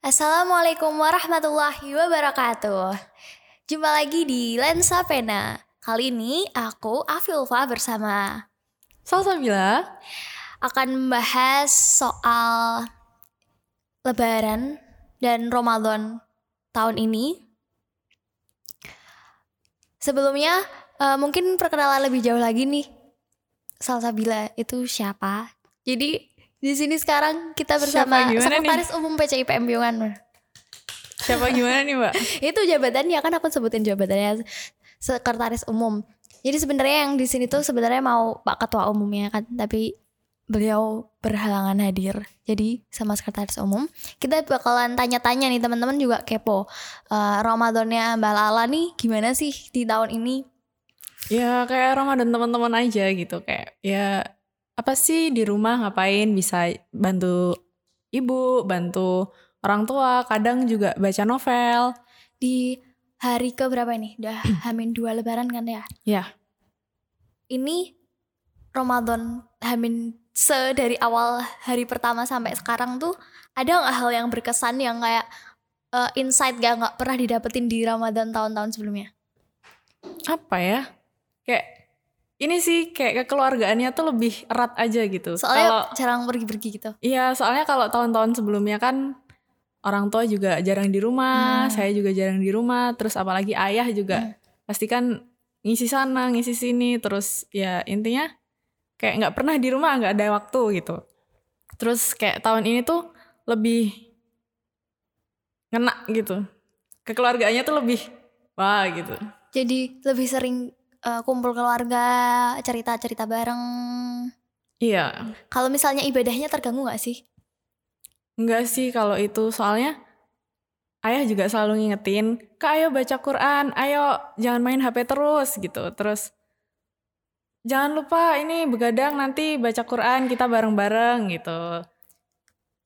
Assalamualaikum warahmatullahi wabarakatuh. Jumpa lagi di Lensa Pena. Kali ini aku Afilfa bersama Salsabila akan membahas soal Lebaran dan Ramadan tahun ini. Sebelumnya eh, mungkin perkenalan lebih jauh lagi nih. Salsabila itu siapa? Jadi di sini sekarang kita bersama gimana nih? Sekretaris Umum PCIPM Biongan. Siapa gimana nih mbak? itu jabatannya kan aku sebutin jabatannya sekretaris umum jadi sebenarnya yang di sini tuh sebenarnya mau pak ketua umumnya kan tapi beliau berhalangan hadir jadi sama sekretaris umum kita bakalan tanya-tanya nih teman-teman juga kepo Eh, Ramadannya Mbak Lala nih gimana sih di tahun ini Ya kayak Ramadan teman-teman aja gitu kayak ya apa sih di rumah ngapain bisa bantu ibu, bantu orang tua, kadang juga baca novel. di hari ke berapa ini udah hamin dua lebaran kan ya Ya, ini Ramadan Hamin se dari awal hari pertama sampai sekarang tuh ada nggak hal yang berkesan yang kayak eh, insight gak nggak pernah didapetin di Ramadan tahun-tahun sebelumnya? apa ya? Kayak ini sih kayak kekeluargaannya tuh lebih erat aja gitu. Soalnya jarang pergi-pergi gitu. Iya, soalnya kalau tahun-tahun sebelumnya kan orang tua juga jarang di rumah, Hmm. saya juga jarang di rumah, terus apalagi ayah juga Hmm. pasti kan ngisi sana, ngisi sini, terus ya intinya kayak nggak pernah di rumah, nggak ada waktu gitu. Terus kayak tahun ini tuh lebih ngena gitu. Kekeluargaannya tuh lebih wah gitu. Jadi lebih sering eh, kumpul keluarga, cerita-cerita bareng. Iya, Kalau misalnya ibadahnya terganggu nggak sih? Enggak sih kalau itu soalnya ayah juga selalu ngingetin, "Kak, ayo baca Quran, ayo jangan main HP terus." gitu. Terus jangan lupa ini begadang nanti baca Quran kita bareng-bareng gitu.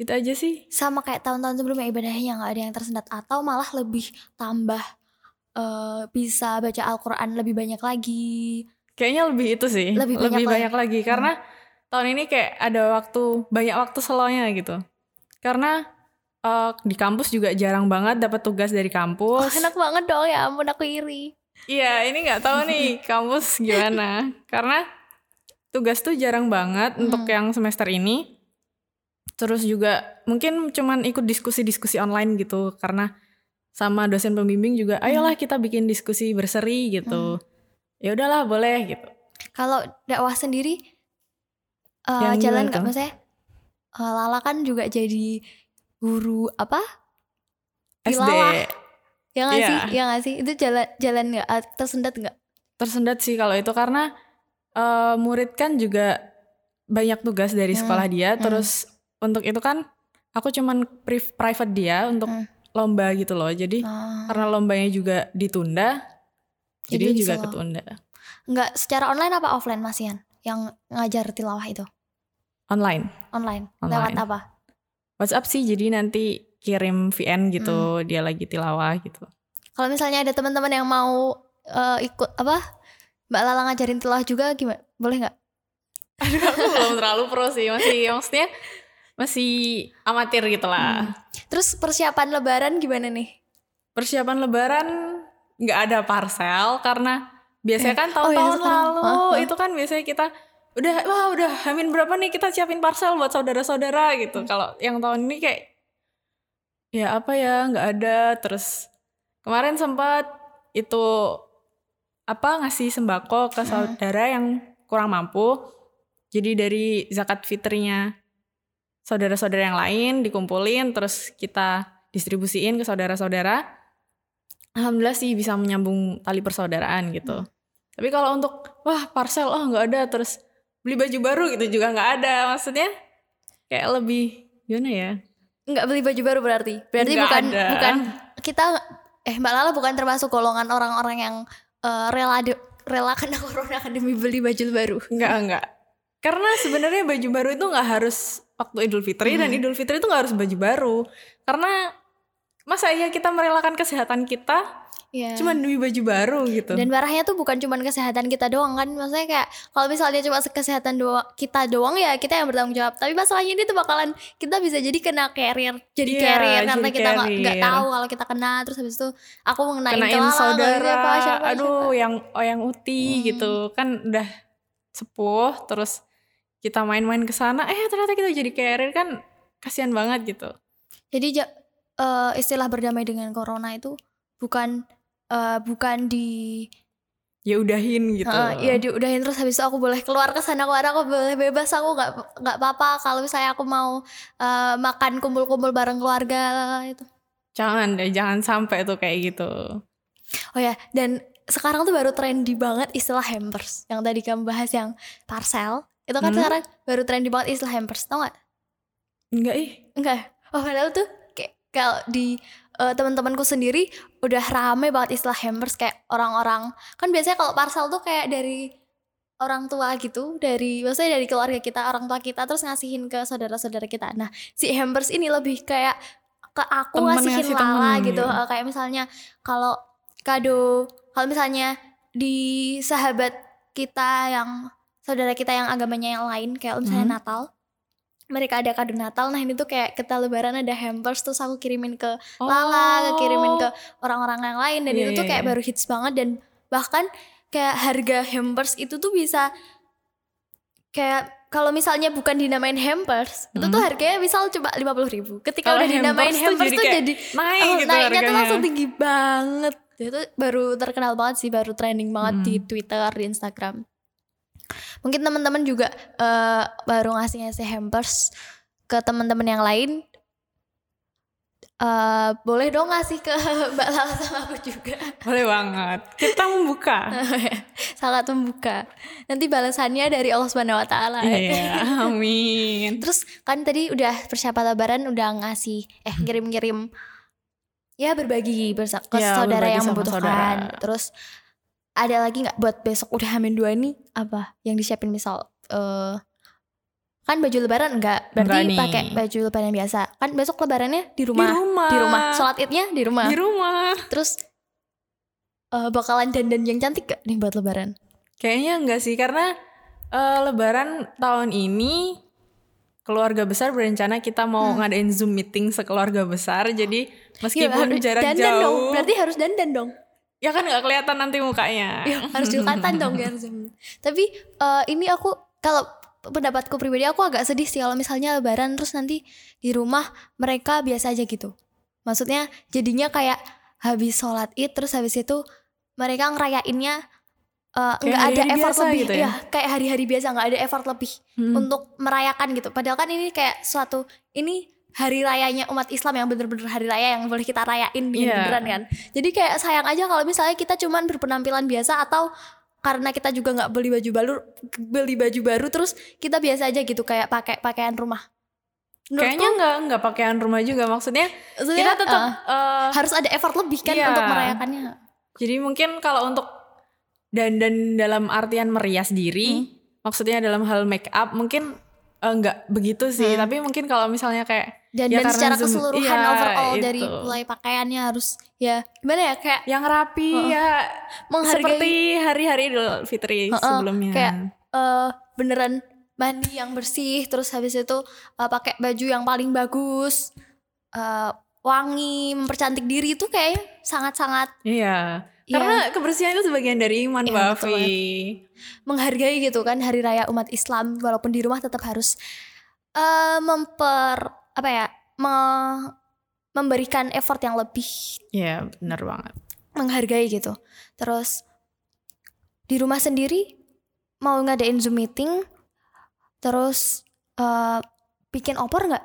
Gitu aja sih. Sama kayak tahun-tahun sebelumnya ibadahnya nggak ada yang tersendat atau malah lebih tambah eh, bisa baca Al-Quran lebih banyak lagi. Kayaknya lebih itu sih. Lebih banyak banyak lagi karena tahun ini kayak ada waktu banyak waktu slownya gitu. Karena eh, di kampus juga jarang banget dapat tugas dari Oh, kampus. enak banget dong ya ampun aku iri. Iya, ini nggak tahu nih kampus gimana. Karena tugas tuh jarang banget untuk yang semester ini. Terus juga mungkin cuman ikut diskusi-diskusi online gitu karena sama dosen pembimbing juga, ayolah kita bikin diskusi berseri gitu. Ya udahlah, boleh gitu. Kalau dakwah sendiri Yang jalan nggak maksudnya? eh, Lala kan juga jadi guru apa? SD Tilawah. Ya nggak Iya. sih? Ya nggak sih? Itu jalan jalan nggak tersendat nggak? tersendat sih kalau itu karena eh, murid kan juga banyak tugas dari Hmm, sekolah dia. hmm. Terus untuk itu kan aku cuman pri- private dia untuk Hmm. Lomba gitu loh. Jadi Oh. karena lombanya juga ditunda Jadi jadi, juga ketunda Nggak secara online apa offline Masian? Yang ngajar tilawah itu online online. Lewat Online. apa? WhatsApp sih jadi nanti kirim VN gitu Hmm. dia lagi tilawah gitu Kalau misalnya ada teman-teman yang mau eh, ikut apa? Mbak Lala ngajarin tilawah juga gimana? Boleh nggak? aduh aku belum terlalu pro sih masih maksudnya masih amatir gitu lah Hmm. Terus persiapan lebaran gimana nih? persiapan lebaran nggak ada parcel karena biasanya Eh, kan oh tahun-tahun sekarang. lalu Hah, hah. itu kan biasanya kita udah wah udah hamin berapa nih kita siapin parcel buat saudara-saudara gitu Hmm. kalau yang tahun ini kayak ya apa ya nggak ada terus kemarin sempat itu apa ngasih sembako ke Hmm. saudara yang kurang mampu jadi dari zakat fitrinya saudara-saudara yang lain dikumpulin terus kita distribusiin ke saudara-saudara alhamdulillah sih bisa menyambung tali persaudaraan gitu tapi kalau untuk wah parcel oh nggak ada terus beli baju baru gitu juga nggak ada maksudnya kayak lebih gimana ya Nggak beli baju baru berarti? Berarti Nggak bukan ada. bukan kita eh Mbak Lala bukan termasuk golongan orang-orang yang eh, rela de- rela kena corona demi beli baju baru. nggak nggak karena sebenarnya baju baru itu nggak harus waktu Idul Fitri dan Hmm. Idul Fitri itu nggak harus baju baru karena masa iya kita merelakan kesehatan kita Iya. cuma demi baju baru gitu Dan parahnya tuh bukan cuma kesehatan kita doang kan Maksudnya kayak kalau misalnya cuma kesehatan doang, kita doang ya kita yang bertanggung jawab Tapi masalahnya ini tuh bakalan kita bisa jadi kena carrier Jadi Iya, carrier karena jadi kita nggak tahu kalau kita kena Terus habis itu aku mengenain kenain saudara siapa, siapa, aduh siapa. yang oh yang uti Hmm. gitu kan udah sepuh terus kita main-main ke sana eh ternyata kita jadi carrier kan kasihan banget gitu. Jadi ja- eh, istilah berdamai dengan corona itu bukan eh, bukan di ya udahin gitu. Heeh, iya diudahin terus habis itu aku boleh keluar ke sana keluar aku boleh bebas aku nggak nggak apa-apa kalau misalnya aku mau eh, makan kumpul-kumpul bareng keluarga itu. Jangan deh jangan sampai tuh kayak gitu. Oh ya dan sekarang tuh baru trendy banget istilah hampers yang tadi kamu bahas yang parcel itu kan Hmm. sekarang baru trendy banget istilah hampers tau gak? enggak ih enggak oh padahal tuh kayak kalau di eh, teman-temanku sendiri udah rame banget istilah hampers kayak orang-orang kan biasanya kalau parcel tuh kayak dari orang tua gitu dari maksudnya dari keluarga kita orang tua kita terus ngasihin ke saudara-saudara kita nah si hampers ini lebih kayak ke aku Temen ngasihin ngasih lala temen, gitu. Eh, kayak misalnya kalau kado kalau misalnya di sahabat kita yang saudara kita yang agamanya yang lain kayak misalnya Hmm. Natal mereka ada kado Natal nah ini tuh kayak kita lebaran ada hampers terus aku kirimin ke Lala kirimin ke orang-orang yang lain dan Oh. Iya, itu tuh iya, kayak iya. baru hits banget dan bahkan kayak harga hampers itu tuh bisa kayak kalau misalnya bukan dinamain hampers itu tuh Hmm. harganya misal coba lima puluh ribu ketika Kalau udah dinamain hampers tuh hampers jadi tuh jadi naik oh, gitu naiknya tuh harganya. langsung tinggi banget itu baru terkenal banget sih baru trending banget Hmm. di Twitter di Instagram mungkin teman-teman juga eh, baru ngasih ngasih hampers ke teman-teman yang lain. Eh boleh dong ngasih ke Mbak Lala sama aku juga. Boleh banget. Kita membuka. Sangat membuka. Nanti balasannya dari Allah Subhanahu Wa Taala. Iya amin. Terus kan tadi udah persiapan lebaran udah ngasih eh ngirim-ngirim. Ya berbagi bersa- ke Ya, saudara berbagi yang membutuhkan. saudara. terus ada lagi nggak buat besok udah hamin dua nih apa? Yang disiapin misal eh kan baju lebaran enggak berarti pakai baju lebaran biasa. Kan besok lebarannya di rumah. Di rumah. Di rumah. Sholat idnya di rumah. Di rumah. Terus eh, bakalan dandan yang cantik gak nih buat lebaran? Kayaknya enggak sih karena eh, Lebaran tahun ini keluarga besar berencana kita mau Hmm. ngadain zoom meeting sekeluarga besar. Jadi Ya, meskipun harus jarak dandan jauh. Dong berarti harus dandan dong ya kan nggak kelihatan nanti mukanya Ya, harus dikelihatan dong zoom. Tapi eh, ini aku kalau pendapatku pribadi aku agak sedih sih kalau misalnya lebaran terus nanti di rumah mereka biasa aja gitu. Maksudnya jadinya kayak habis sholat id terus habis itu mereka ngerayainnya eh, nggak ada hari-hari effort lebih gitu ya? ya kayak hari-hari biasa nggak ada effort lebih Hmm. untuk merayakan gitu. Padahal kan ini kayak suatu ini hari rayanya umat Islam yang bener-bener hari raya yang boleh kita rayain dengan Iya. beneran kan. Jadi kayak sayang aja kalau misalnya kita cuman berpenampilan biasa atau karena kita juga nggak beli baju baru beli baju baru terus kita biasa aja gitu kayak pakai pakaian rumah. Menurutku, Kayaknya nggak nggak pakaian rumah juga maksudnya maksudnya, kita tetap eh, eh, harus ada effort lebih kan Iya. untuk merayakannya. jadi mungkin kalau untuk dandan dalam artian merias diri Hmm. maksudnya dalam hal make up mungkin eh, nggak begitu sih Hmm. tapi mungkin kalau misalnya kayak Dan, Ya, dan secara keseluruhan iya, overall itu. dari mulai pakaiannya harus ya gimana ya kayak yang rapi Heeh. ya menghargai seperti hari-hari Idul Fitri Heeh, sebelumnya kayak eh beneran mandi yang bersih terus habis itu eh, pakai baju yang paling bagus eh, wangi mempercantik diri itu kayaknya sangat-sangat iya ya, karena kebersihan itu sebagian dari iman Iya, Mbak betul Afi. menghargai gitu kan hari raya umat Islam walaupun di rumah tetap harus eh, memper apa ya me- memberikan effort yang lebih Iya benar banget. menghargai gitu. Terus di rumah sendiri mau ngadain zoom meeting terus eh, bikin opor nggak?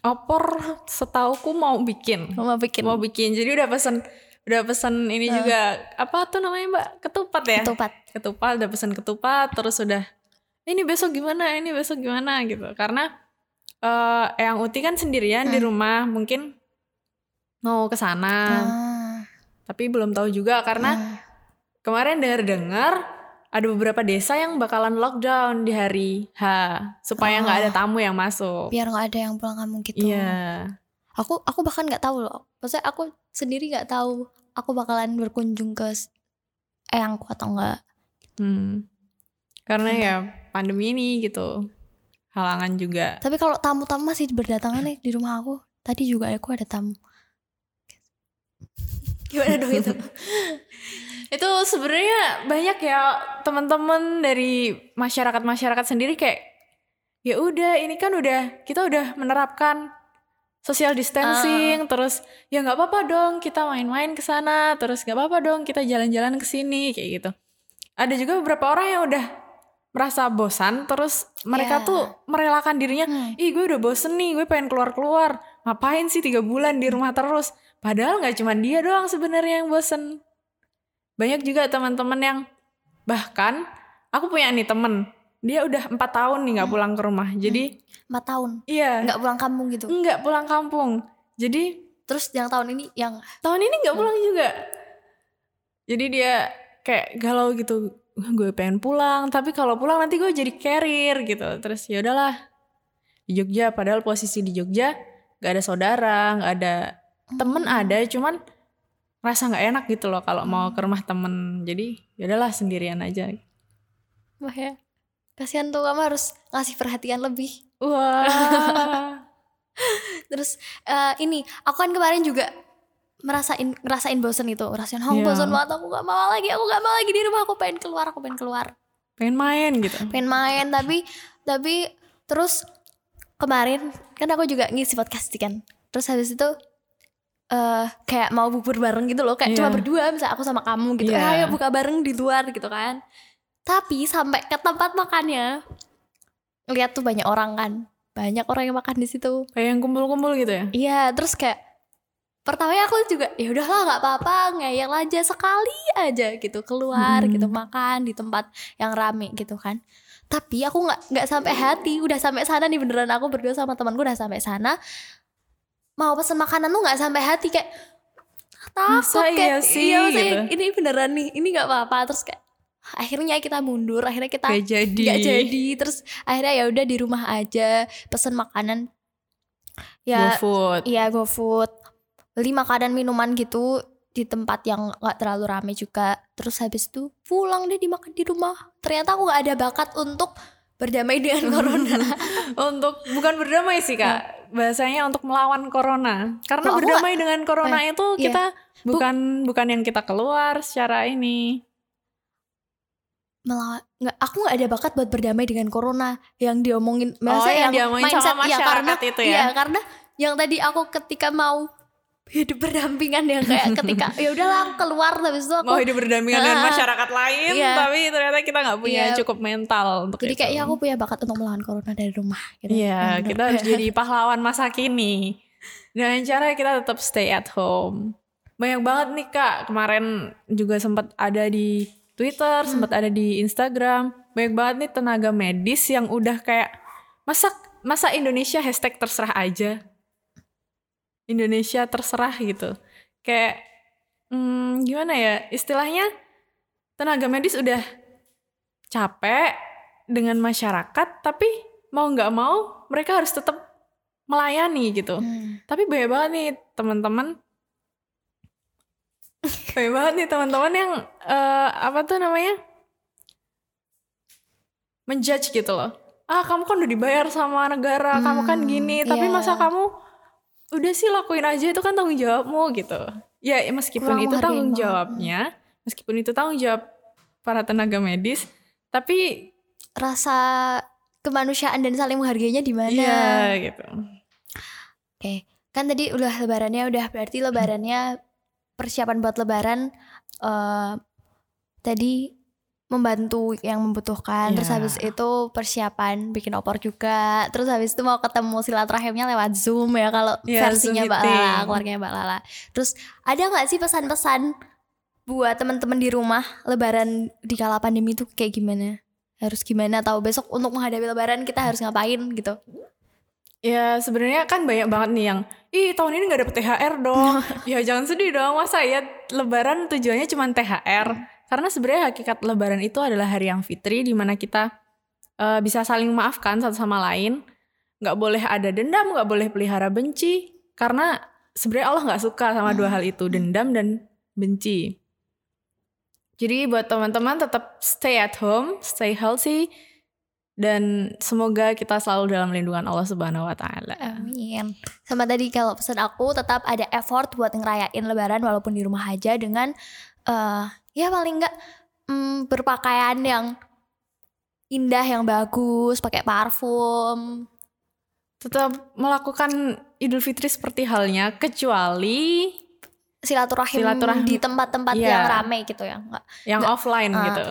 Opor setauku mau bikin. Mau bikin. Mau bikin. Jadi udah pesen udah pesen ini Eh. juga apa tuh namanya Mbak? Ketupat ya? Ketupat. Ketupat udah pesen ketupat terus udah ini besok gimana? Ini besok gimana? gitu. Karena eh yang Uti kan sendirian di Hmm. rumah mungkin mau ke sana Ah, tapi belum tahu juga karena ah. kemarin dengar-dengar ada beberapa desa yang bakalan lockdown di hari H supaya nggak Oh. ada tamu yang masuk biar nggak ada yang pulang kampung gitu iya aku aku bahkan nggak tahu loh maksudnya aku sendiri nggak tahu aku bakalan berkunjung ke eyangku atau enggak Hmm. Karena Iya. ya pandemi ini gitu. Halangan juga. tapi kalau tamu-tamu masih berdatangan nih di rumah aku tadi juga aku ada tamu gimana dong itu Itu sebenarnya banyak ya teman-teman dari masyarakat-masyarakat sendiri kayak ya udah ini kan udah kita udah menerapkan social distancing terus ya nggak apa-apa dong kita main-main ke sana terus nggak apa-apa dong kita jalan-jalan ke sini kayak gitu. Ada juga beberapa orang yang udah merasa bosan terus mereka Ya. tuh merelakan dirinya Hmm. ih gue udah bosen nih gue pengen keluar-keluar. Ngapain sih tiga bulan di rumah terus? Padahal nggak cuma dia doang sebenarnya yang bosen. Banyak juga teman-teman yang bahkan aku punya nih temen dia udah empat tahun nih nggak pulang ke rumah. Jadi empat tahun? Iya. Nggak pulang kampung gitu? Nggak pulang kampung. Jadi terus yang tahun ini yang tahun ini nggak pulang juga. Jadi dia kayak galau gitu. "Wah, gue pengen pulang. Tapi kalau pulang nanti gue jadi carrier gitu. Terus ya udahlah di Jogja. Padahal posisi di Jogja nggak ada saudara nggak ada temen ada cuman rasa nggak enak gitu loh kalau mau ke rumah temen. Jadi ya udahlah sendirian aja. Wah ya. Kasihan tuh kamu harus ngasih perhatian lebih. Wah. Terus eh, ini aku kan kemarin juga merasain ngerasain bosen itu. Ngerasain oh Iya. bosen banget aku gak mau lagi aku gak mau lagi di rumah aku pengen keluar aku pengen keluar. Pengen main gitu. Pengen main tapi tapi terus kemarin kan aku juga ngisi podcast kan. Terus habis itu eh kayak mau bubur bareng gitu loh kayak Iya. cuma berdua misalnya aku sama kamu gitu. Iya. ayo buka bareng di luar gitu kan. Tapi sampai ke tempat makannya lihat tuh banyak orang kan. Banyak orang yang makan di situ. Kayak yang kumpul-kumpul gitu ya? Iya, terus kayak pertamanya aku juga ya udahlah nggak apa-apa ngeyel aja sekali aja gitu keluar Hmm. gitu makan di tempat yang rame gitu kan. Tapi aku nggak nggak sampai hati, udah sampai sana nih beneran aku berdua sama temanku udah sampai sana. Mau pesen makanan tuh nggak sampai hati kayak takut Masa iya kayak sih, iya, gitu. ini beneran nih, ini nggak apa-apa terus kayak akhirnya kita mundur, akhirnya kita kayak jadi nggak jadi terus akhirnya ya udah di rumah aja pesen makanan ya GoFood Iya GoFood Beli makanan minuman gitu Di tempat yang gak terlalu rame juga. Terus habis itu pulang deh dimakan di rumah. Ternyata aku gak ada bakat untuk Berdamai dengan corona. Untuk bukan berdamai sih kak. Bahasanya untuk melawan corona. Karena Loh, berdamai dengan corona itu iya. kita bukan bukan yang kita keluar secara ini. Melawan nggak, Aku gak ada bakat buat berdamai dengan corona. Yang diomongin Oh, maksudnya yang diomongin sama iya, masyarakat karena, itu ya? Iya karena yang tadi aku ketika mau hidup berdampingan yang kayak ketika ya udahlah aku keluar habis itu aku mau hidup berdampingan dengan Ah, masyarakat lain iya. tapi ternyata kita nggak punya Iya. cukup mental untuk jadi itu. kayak ya aku punya bakat untuk melawan corona dari rumah gitu. Iya, Hmm. kita harus jadi pahlawan masa kini. Dengan cara kita tetap stay at home. Banyak banget nih Kak, kemarin juga sempat ada di Twitter, sempat ada di Instagram. Banyak banget nih tenaga medis yang udah kayak masa masa Indonesia hashtag terserah aja. Indonesia terserah gitu. Kayak hmm, gimana ya? Istilahnya tenaga medis udah capek dengan masyarakat tapi mau nggak mau mereka harus tetap melayani gitu Hmm. tapi banyak banget nih teman-teman banyak banget nih teman-teman yang eh, apa tuh namanya menjudge gitu loh ah kamu kan udah dibayar sama negara kamu kan Hmm, gini tapi iya. masa kamu udah sih lakuin aja itu kan tanggung jawabmu gitu ya meskipun Kurang itu tanggung banget. jawabnya meskipun itu tanggung jawab para tenaga medis tapi rasa kemanusiaan dan saling menghargainya di mana? iya gitu Oke, kan tadi udah lebarannya udah berarti lebarannya persiapan buat lebaran eh tadi membantu yang membutuhkan. Terus Iya. habis itu persiapan bikin opor juga. Terus habis itu mau ketemu silaturahimnya lewat Zoom ya kalau Iya, versinya Mbak. Lala, keluarganya Mbak Lala. Terus ada nggak sih pesan-pesan buat teman-teman di rumah lebaran di kala pandemi itu kayak gimana? Harus gimana tahu besok untuk menghadapi lebaran kita harus ngapain gitu. Ya sebenarnya kan banyak banget nih yang ih tahun ini nggak dapet THR dong. ya jangan sedih dong masa ya Lebaran tujuannya cuma THR. Karena sebenarnya hakikat Lebaran itu adalah hari yang fitri di mana kita eh, bisa saling memaafkan satu sama lain. Nggak boleh ada dendam, nggak boleh pelihara benci. Karena sebenarnya Allah nggak suka sama dua hal itu, dendam dan benci. Jadi buat teman-teman tetap stay at home, stay healthy, dan semoga kita selalu dalam lindungan Allah Subhanahu Wa Taala. Amin. Sama tadi kalau pesan aku tetap ada effort buat ngerayain Lebaran walaupun di rumah aja dengan eh ya paling enggak mm, berpakaian yang indah yang bagus, pakai parfum. Tetap melakukan Idul Fitri seperti halnya, kecuali Silaturahim, Silaturahim. di tempat-tempat Iya. yang rame gitu ya. Enggak yang offline ah. gitu.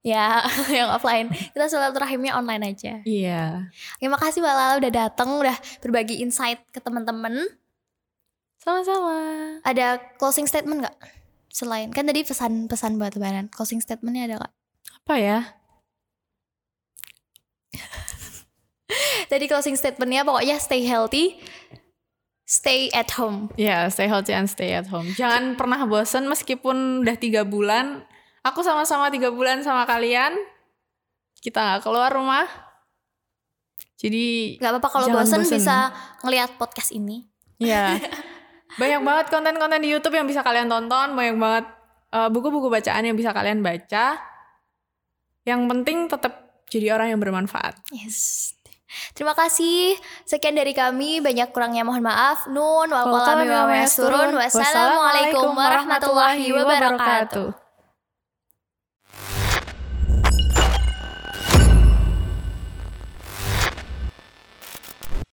ya yang offline. Kita silaturahimnya online aja. Iya. Terima kasih Mbak Lala udah datang, udah berbagi insight ke teman-teman. Sama-sama. Ada closing statement nggak? Selain kan tadi pesan-pesan buat lebaran. Closing statementnya ada nggak? Apa ya? Tadi closing statementnya pokoknya stay healthy, stay at home. Ya, stay healthy and stay at home. Jangan pernah bosen meskipun udah tiga bulan. Aku sama-sama tiga bulan sama kalian. Kita nggak keluar rumah. Jadi, Gak apa-apa kalau bosen bosen. bisa ngelihat podcast ini. ya banyak banget konten-konten di YouTube yang bisa kalian tonton. Banyak banget eh, buku-buku bacaan yang bisa kalian baca. Yang penting tetap jadi orang yang bermanfaat. Yes. Terima kasih. Sekian dari kami. Banyak kurangnya mohon maaf. Nun. Wal Wassalamualaikum turun. Wassalamualaikum warahmatullahi wabarakatuh.